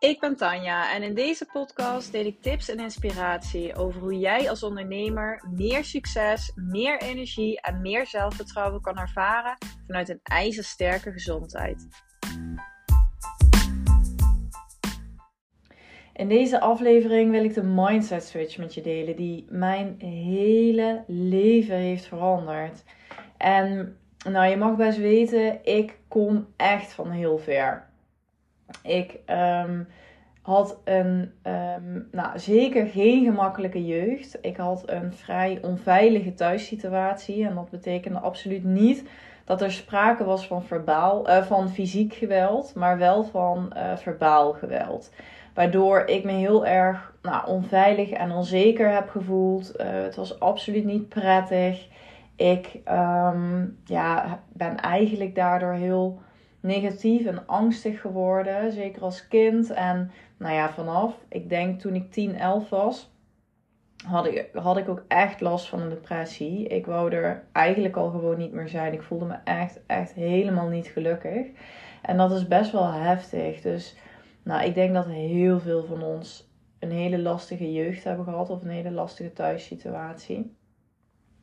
Ik ben Tanja en in deze podcast deel ik tips en inspiratie over hoe jij als ondernemer meer succes, meer energie en meer zelfvertrouwen kan ervaren vanuit een ijzersterke gezondheid. In deze aflevering wil ik de mindset switch met je delen die mijn hele leven heeft veranderd. En nou, je mag best weten, ik kom echt van heel ver. Ik um, had een, um, nou, zeker geen gemakkelijke jeugd. Ik had een vrij onveilige thuissituatie. En dat betekende absoluut niet dat er sprake was van, verbaal, uh, van fysiek geweld, maar wel van uh, verbaal geweld. Waardoor ik me heel erg nou, onveilig en onzeker heb gevoeld. Uh, het was absoluut niet prettig. Ik um, ja, ben eigenlijk daardoor heel negatief en angstig geworden. Zeker als kind. En nou ja, vanaf, ik denk toen ik 10, 11 was, had ik, had ik ook echt last van een depressie. Ik wou er eigenlijk al gewoon niet meer zijn. Ik voelde me echt, echt helemaal niet gelukkig. En dat is best wel heftig. Dus nou, ik denk dat heel veel van ons een hele lastige jeugd hebben gehad. Of een hele lastige thuissituatie.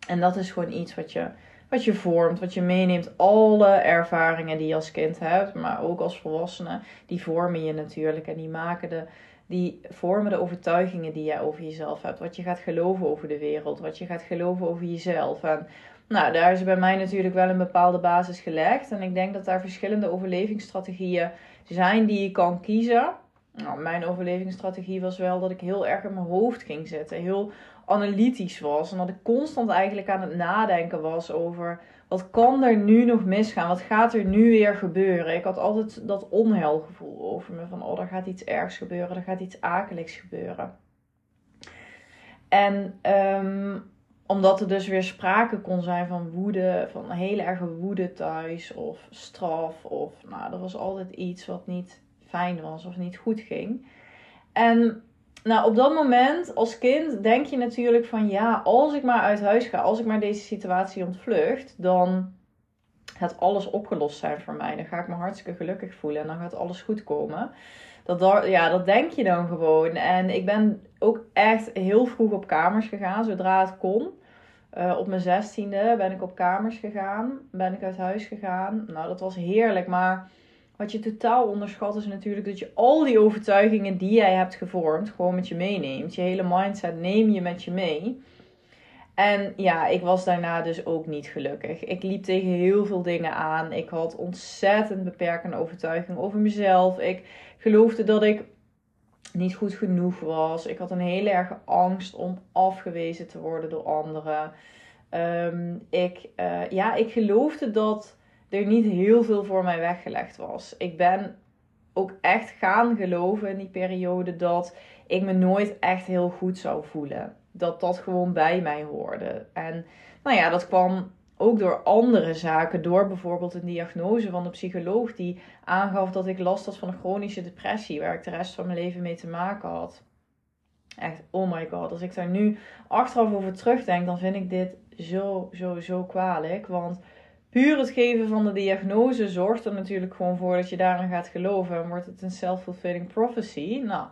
En dat is gewoon iets wat je wat je vormt, wat je meeneemt. Alle ervaringen die je als kind hebt, maar ook als volwassene, die vormen je natuurlijk. En die maken de, die vormen de overtuigingen die je over jezelf hebt. Wat je gaat geloven over de wereld, wat je gaat geloven over jezelf. En nou, daar is bij mij natuurlijk wel een bepaalde basis gelegd. En ik denk dat daar verschillende overlevingsstrategieën zijn die je kan kiezen. Nou, mijn overlevingsstrategie was wel dat ik heel erg in mijn hoofd ging zitten. Heel analytisch was. En dat ik constant eigenlijk aan het nadenken was over wat kan er nu nog misgaan? Wat gaat er nu weer gebeuren? Ik had altijd dat onheilgevoel over me. Van oh, er gaat iets ergs gebeuren. Er gaat iets akeligs gebeuren. En um, omdat er dus weer sprake kon zijn van woede, van hele erge woede thuis of straf. Of nou, er was altijd iets wat niet fijn was of niet goed ging. En nou, op dat moment als kind denk je natuurlijk van ja, als ik maar uit huis ga, als ik maar deze situatie ontvlucht, dan gaat alles opgelost zijn voor mij. Dan ga ik me hartstikke gelukkig voelen en dan gaat alles goed komen. Dat, ja, dat denk je dan gewoon. En ik ben ook echt heel vroeg op kamers gegaan, zodra het kon. Uh, op mijn zestiende ben ik op kamers gegaan, ben ik uit huis gegaan. Nou, dat was heerlijk, maar wat je totaal onderschat is natuurlijk dat je al die overtuigingen die jij hebt gevormd, gewoon met je meeneemt. Je hele mindset neem je met je mee. En ja, ik was daarna dus ook niet gelukkig. Ik liep tegen heel veel dingen aan. Ik had ontzettend beperkende overtuigingen over mezelf. Ik geloofde dat ik niet goed genoeg was. Ik had een hele erge angst om afgewezen te worden door anderen. Um, ik, uh, ja, ik geloofde dat er niet heel veel voor mij weggelegd was. Ik ben ook echt gaan geloven in die periode dat ik me nooit echt heel goed zou voelen. Dat dat gewoon bij mij hoorde. En nou ja, dat kwam ook door andere zaken. Door bijvoorbeeld een diagnose van de psycholoog die aangaf dat ik last had van een chronische depressie, waar ik de rest van mijn leven mee te maken had. Echt, oh my god. Als ik daar nu achteraf over terugdenk, dan vind ik dit zo, zo, zo kwalijk. Want puur het geven van de diagnose zorgt er natuurlijk gewoon voor dat je daarin gaat geloven. En wordt het een self-fulfilling prophecy. Nou,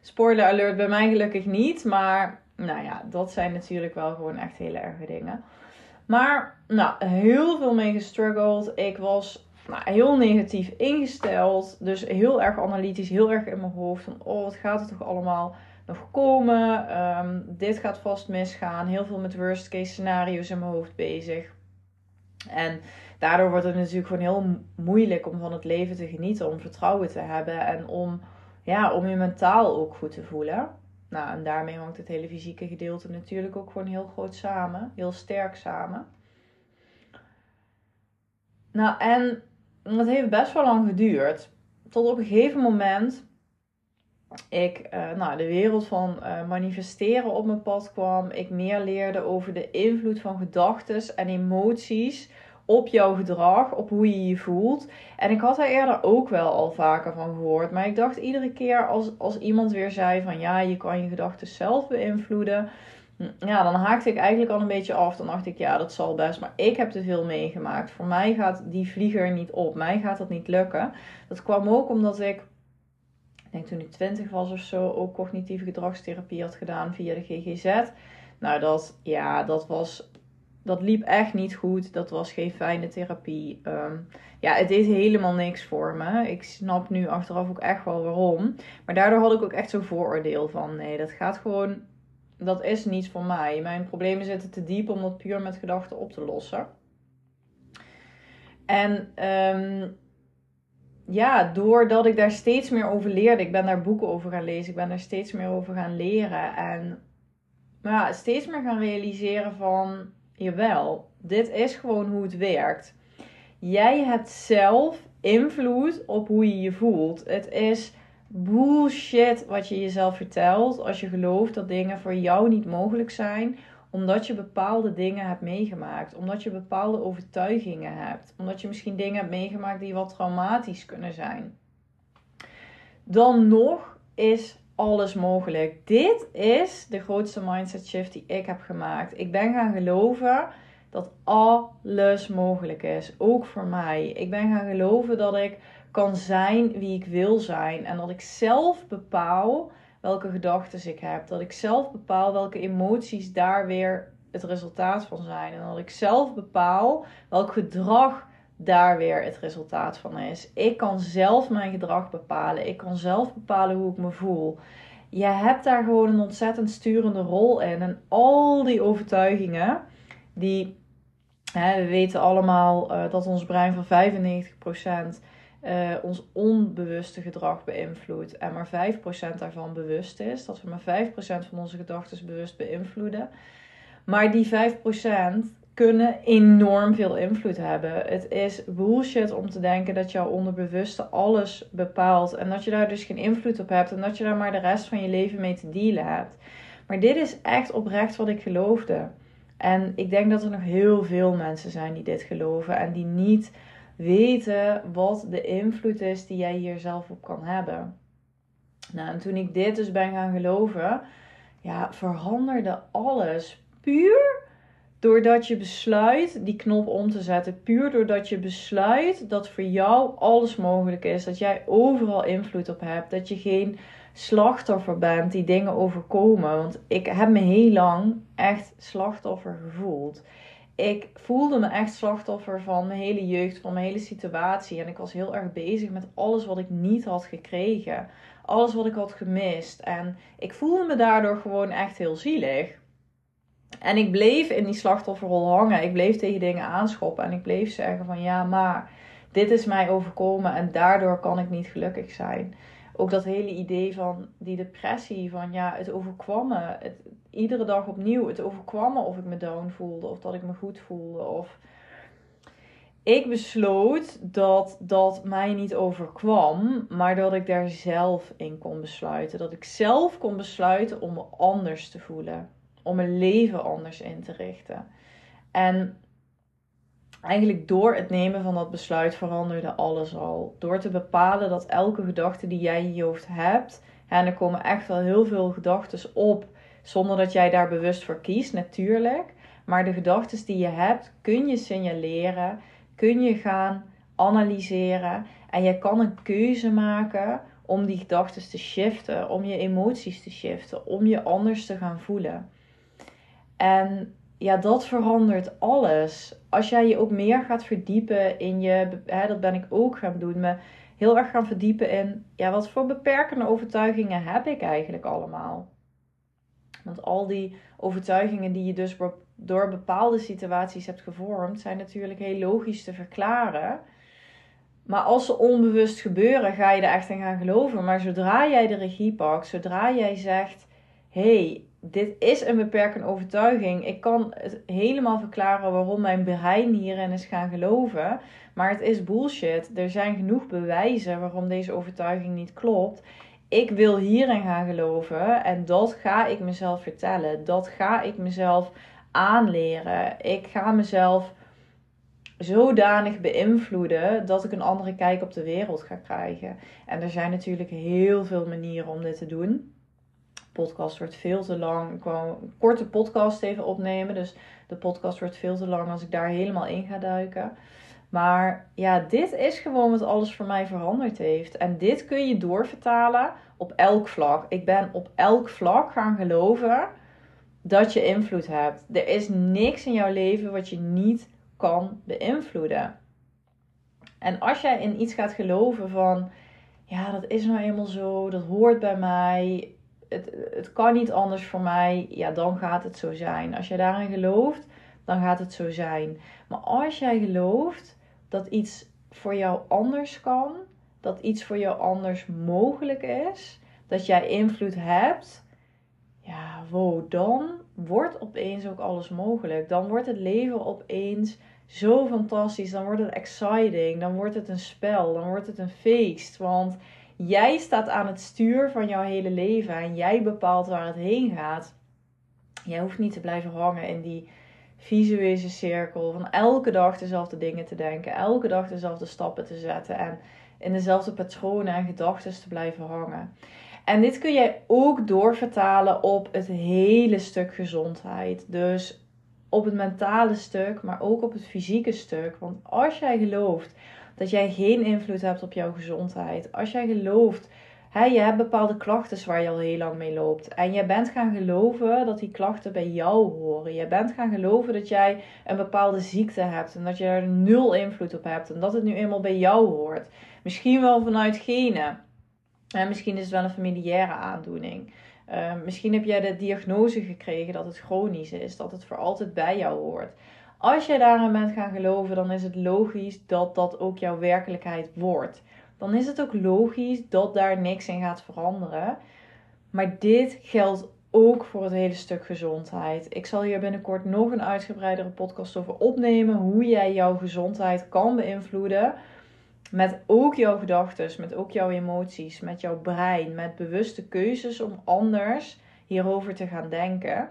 spoiler alert bij mij gelukkig niet. Maar nou ja, dat zijn natuurlijk wel gewoon echt hele erge dingen. Maar nou, heel veel mee gestruggeld. Ik was nou, heel negatief ingesteld. Dus heel erg analytisch, heel erg in mijn hoofd. Van, oh, wat gaat er toch allemaal nog komen? Ehm, dit gaat vast misgaan. Heel veel met worst case scenario's in mijn hoofd bezig. En daardoor wordt het natuurlijk gewoon heel moeilijk om van het leven te genieten, om vertrouwen te hebben en om, ja, om je mentaal ook goed te voelen. Nou, en daarmee hangt het hele fysieke gedeelte natuurlijk ook gewoon heel groot samen, heel sterk samen. Nou, en dat heeft best wel lang geduurd. Tot op een gegeven moment ik uh, nou, de wereld van uh, manifesteren op mijn pad kwam. Ik meer leerde over de invloed van gedachten en emoties op jouw gedrag, op hoe je je voelt. En ik had daar eerder ook wel al vaker van gehoord. Maar ik dacht iedere keer als, als iemand weer zei van ja, je kan je gedachten zelf beïnvloeden. Hm, ja, dan haakte ik eigenlijk al een beetje af. Dan dacht ik, ja, dat zal best. Maar ik heb te veel meegemaakt. Voor mij gaat die vlieger niet op. Mij gaat dat niet lukken. Dat kwam ook omdat ik denk toen ik 20 was of zo, ook cognitieve gedragstherapie had gedaan via de GGZ. Nou, dat, ja, dat was dat liep echt niet goed. Dat was geen fijne therapie. Ehm, ja, het deed helemaal niks voor me. Ik snap nu achteraf ook echt wel waarom. Maar daardoor had ik ook echt zo'n vooroordeel van: nee, dat gaat gewoon. Dat is niets voor mij. Mijn problemen zitten te diep om dat puur met gedachten op te lossen. En ehm, ja, doordat ik daar steeds meer over leerde, ik ben daar boeken over gaan lezen, ik ben daar steeds meer over gaan leren. En ja, steeds meer gaan realiseren van Jawel, dit is gewoon hoe het werkt. Jij hebt zelf invloed op hoe je je voelt. Het is bullshit wat je jezelf vertelt als je gelooft dat dingen voor jou niet mogelijk zijn omdat je bepaalde dingen hebt meegemaakt, omdat je bepaalde overtuigingen hebt, omdat je misschien dingen hebt meegemaakt die wat traumatisch kunnen zijn. Dan nog is alles mogelijk. Dit is de grootste mindset shift die ik heb gemaakt. Ik ben gaan geloven dat alles mogelijk is, ook voor mij. Ik ben gaan geloven dat ik kan zijn wie ik wil zijn en dat ik zelf bepaal welke gedachten ik heb, dat ik zelf bepaal welke emoties daar weer het resultaat van zijn en dat ik zelf bepaal welk gedrag daar weer het resultaat van is. Ik kan zelf mijn gedrag bepalen. Ik kan zelf bepalen hoe ik me voel. Je hebt daar gewoon een ontzettend sturende rol in. En al die overtuigingen, die hè, we weten allemaal uh, dat ons brein van 95% uh, ons onbewuste gedrag beïnvloedt. En maar 5% daarvan bewust is. Dat we maar 5% van onze gedachten bewust beïnvloeden. Maar die 5% kunnen enorm veel invloed hebben. Het is bullshit om te denken dat jouw onderbewuste alles bepaalt en dat je daar dus geen invloed op hebt en dat je daar maar de rest van je leven mee te dealen hebt. Maar dit is echt oprecht wat ik geloofde. En ik denk dat er nog heel veel mensen zijn die dit geloven en die niet weten wat de invloed is die jij hier zelf op kan hebben. Nou, en toen ik dit dus ben gaan geloven, ja, veranderde alles puur doordat je besluit die knop om te zetten. Puur doordat je besluit dat voor jou alles mogelijk is. Dat jij overal invloed op hebt. Dat je geen slachtoffer bent die dingen overkomen. Want ik heb me heel lang echt slachtoffer gevoeld. Ik voelde me echt slachtoffer van mijn hele jeugd, van mijn hele situatie. En ik was heel erg bezig met alles wat ik niet had gekregen. Alles wat ik had gemist. En ik voelde me daardoor gewoon echt heel zielig. En ik bleef in die slachtofferrol hangen. Ik bleef tegen dingen aanschoppen. En ik bleef zeggen van ja, maar dit is mij overkomen en daardoor kan ik niet gelukkig zijn. Ook dat hele idee van die depressie, van ja, het overkwam me. Het, iedere dag opnieuw, het overkwam me of ik me down voelde of dat ik me goed voelde. Of... Ik besloot dat dat mij niet overkwam, maar dat ik daar zelf in kon besluiten. Dat ik zelf kon besluiten om me anders te voelen om mijn leven anders in te richten. En eigenlijk door het nemen van dat besluit veranderde alles al. Door te bepalen dat elke gedachte die jij in je hoofd hebt, en er komen echt wel heel veel gedachten op, zonder dat jij daar bewust voor kiest, natuurlijk. Maar de gedachten die je hebt, kun je signaleren, kun je gaan analyseren. En je kan een keuze maken om die gedachten te shiften, om je emoties te shiften, om je anders te gaan voelen. En ja, dat verandert alles. Als jij je ook meer gaat verdiepen in je, hè, dat ben ik ook gaan doen, me heel erg gaan verdiepen in, ja, wat voor beperkende overtuigingen heb ik eigenlijk allemaal? Want al die overtuigingen die je dus door bepaalde situaties hebt gevormd, zijn natuurlijk heel logisch te verklaren. Maar als ze onbewust gebeuren, ga je er echt in gaan geloven. Maar zodra jij de regie pakt, zodra jij zegt: hey, dit is een beperkende overtuiging. Ik kan het helemaal verklaren waarom mijn brein hierin is gaan geloven. Maar het is bullshit. Er zijn genoeg bewijzen waarom deze overtuiging niet klopt. Ik wil hierin gaan geloven en dat ga ik mezelf vertellen. Dat ga ik mezelf aanleren. Ik ga mezelf zodanig beïnvloeden dat ik een andere kijk op de wereld ga krijgen. En er zijn natuurlijk heel veel manieren om dit te doen podcast wordt veel te lang. Ik wil een korte podcast even opnemen. Dus de podcast wordt veel te lang als ik daar helemaal in ga duiken. Maar ja, dit is gewoon wat alles voor mij veranderd heeft. En dit kun je doorvertalen op elk vlak. Ik ben op elk vlak gaan geloven dat je invloed hebt. Er is niks in jouw leven wat je niet kan beïnvloeden. En als jij in iets gaat geloven van, ja, dat is nou eenmaal zo, dat hoort bij mij, het, het kan niet anders voor mij, ja, dan gaat het zo zijn. Als jij daarin gelooft, dan gaat het zo zijn. Maar als jij gelooft dat iets voor jou anders kan, dat iets voor jou anders mogelijk is, dat jij invloed hebt, ja, wow, dan wordt opeens ook alles mogelijk. Dan wordt het leven opeens zo fantastisch. Dan wordt het exciting. Dan wordt het een spel. Dan wordt het een feest. Want jij staat aan het stuur van jouw hele leven en jij bepaalt waar het heen gaat. Jij hoeft niet te blijven hangen in die visuele cirkel van elke dag dezelfde dingen te denken, elke dag dezelfde stappen te zetten en in dezelfde patronen en gedachten te blijven hangen. En dit kun jij ook doorvertalen op het hele stuk gezondheid. Dus op het mentale stuk, maar ook op het fysieke stuk. Want als jij gelooft dat jij geen invloed hebt op jouw gezondheid, als jij gelooft He, je hebt bepaalde klachten waar je al heel lang mee loopt. En je bent gaan geloven dat die klachten bij jou horen. Je bent gaan geloven dat jij een bepaalde ziekte hebt. En dat je er nul invloed op hebt. En dat het nu eenmaal bij jou hoort. Misschien wel vanuit genen. En misschien is het wel een familiaire aandoening. Uh, misschien heb jij de diagnose gekregen dat het chronisch is. Dat het voor altijd bij jou hoort. Als jij daarin bent gaan geloven, dan is het logisch dat dat ook jouw werkelijkheid wordt dan is het ook logisch dat daar niks in gaat veranderen. Maar dit geldt ook voor het hele stuk gezondheid. Ik zal hier binnenkort nog een uitgebreidere podcast over opnemen. Hoe jij jouw gezondheid kan beïnvloeden. Met ook jouw gedachten, met ook jouw emoties, met jouw brein, met bewuste keuzes om anders hierover te gaan denken.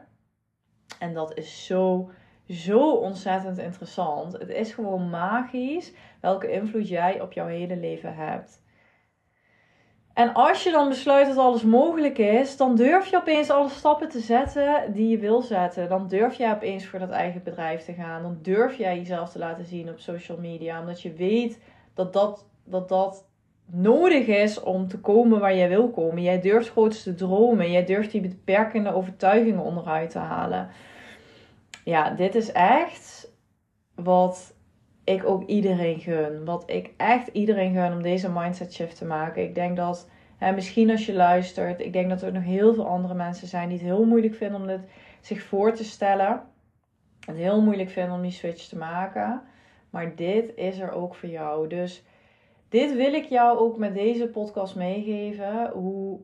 En dat is zo zo ontzettend interessant. Het is gewoon magisch welke invloed jij op jouw hele leven hebt. En als je dan besluit dat alles mogelijk is, dan durf je opeens alle stappen te zetten die je wil zetten. Dan durf je opeens voor dat eigen bedrijf te gaan. Dan durf jij jezelf te laten zien op social media. Omdat je weet dat dat, dat, dat nodig is om te komen waar jij wil komen. Jij durft grootste te dromen. Jij durft die beperkende overtuigingen onderuit te halen ja, dit is echt wat ik ook iedereen gun. Wat ik echt iedereen gun om deze mindset shift te maken. Ik denk dat, hè, misschien als je luistert, ik denk dat er nog heel veel andere mensen zijn die het heel moeilijk vinden om dit zich voor te stellen. Het heel moeilijk vinden om die switch te maken. Maar dit is er ook voor jou. Dus dit wil ik jou ook met deze podcast meegeven. Hoe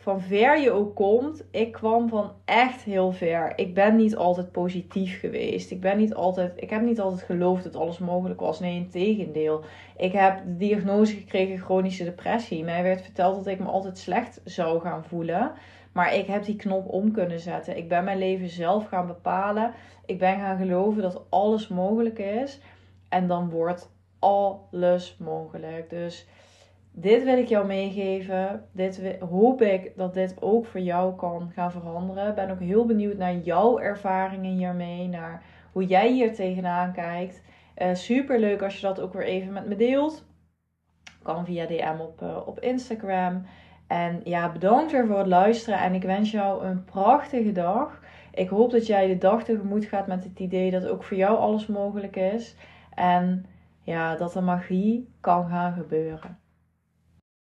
van ver je ook komt, ik kwam van echt heel ver. Ik ben niet altijd positief geweest. Ik ben niet altijd, ik heb niet altijd geloofd dat alles mogelijk was. Nee, in tegendeel. Ik heb de diagnose gekregen chronische depressie. Mij werd verteld dat ik me altijd slecht zou gaan voelen. Maar ik heb die knop om kunnen zetten. Ik ben mijn leven zelf gaan bepalen. Ik ben gaan geloven dat alles mogelijk is. En dan wordt alles mogelijk. Dus dit wil ik jou meegeven. Dit hoop ik dat dit ook voor jou kan gaan veranderen. Ben ook heel benieuwd naar jouw ervaringen hiermee. Naar hoe jij hier tegenaan kijkt. Uh, Super leuk als je dat ook weer even met me deelt. Kan via DM op, uh, op Instagram. En ja, bedankt weer voor het luisteren. En ik wens jou een prachtige dag. Ik hoop dat jij de dag tegemoet gaat met het idee dat ook voor jou alles mogelijk is. En ja, dat de magie kan gaan gebeuren.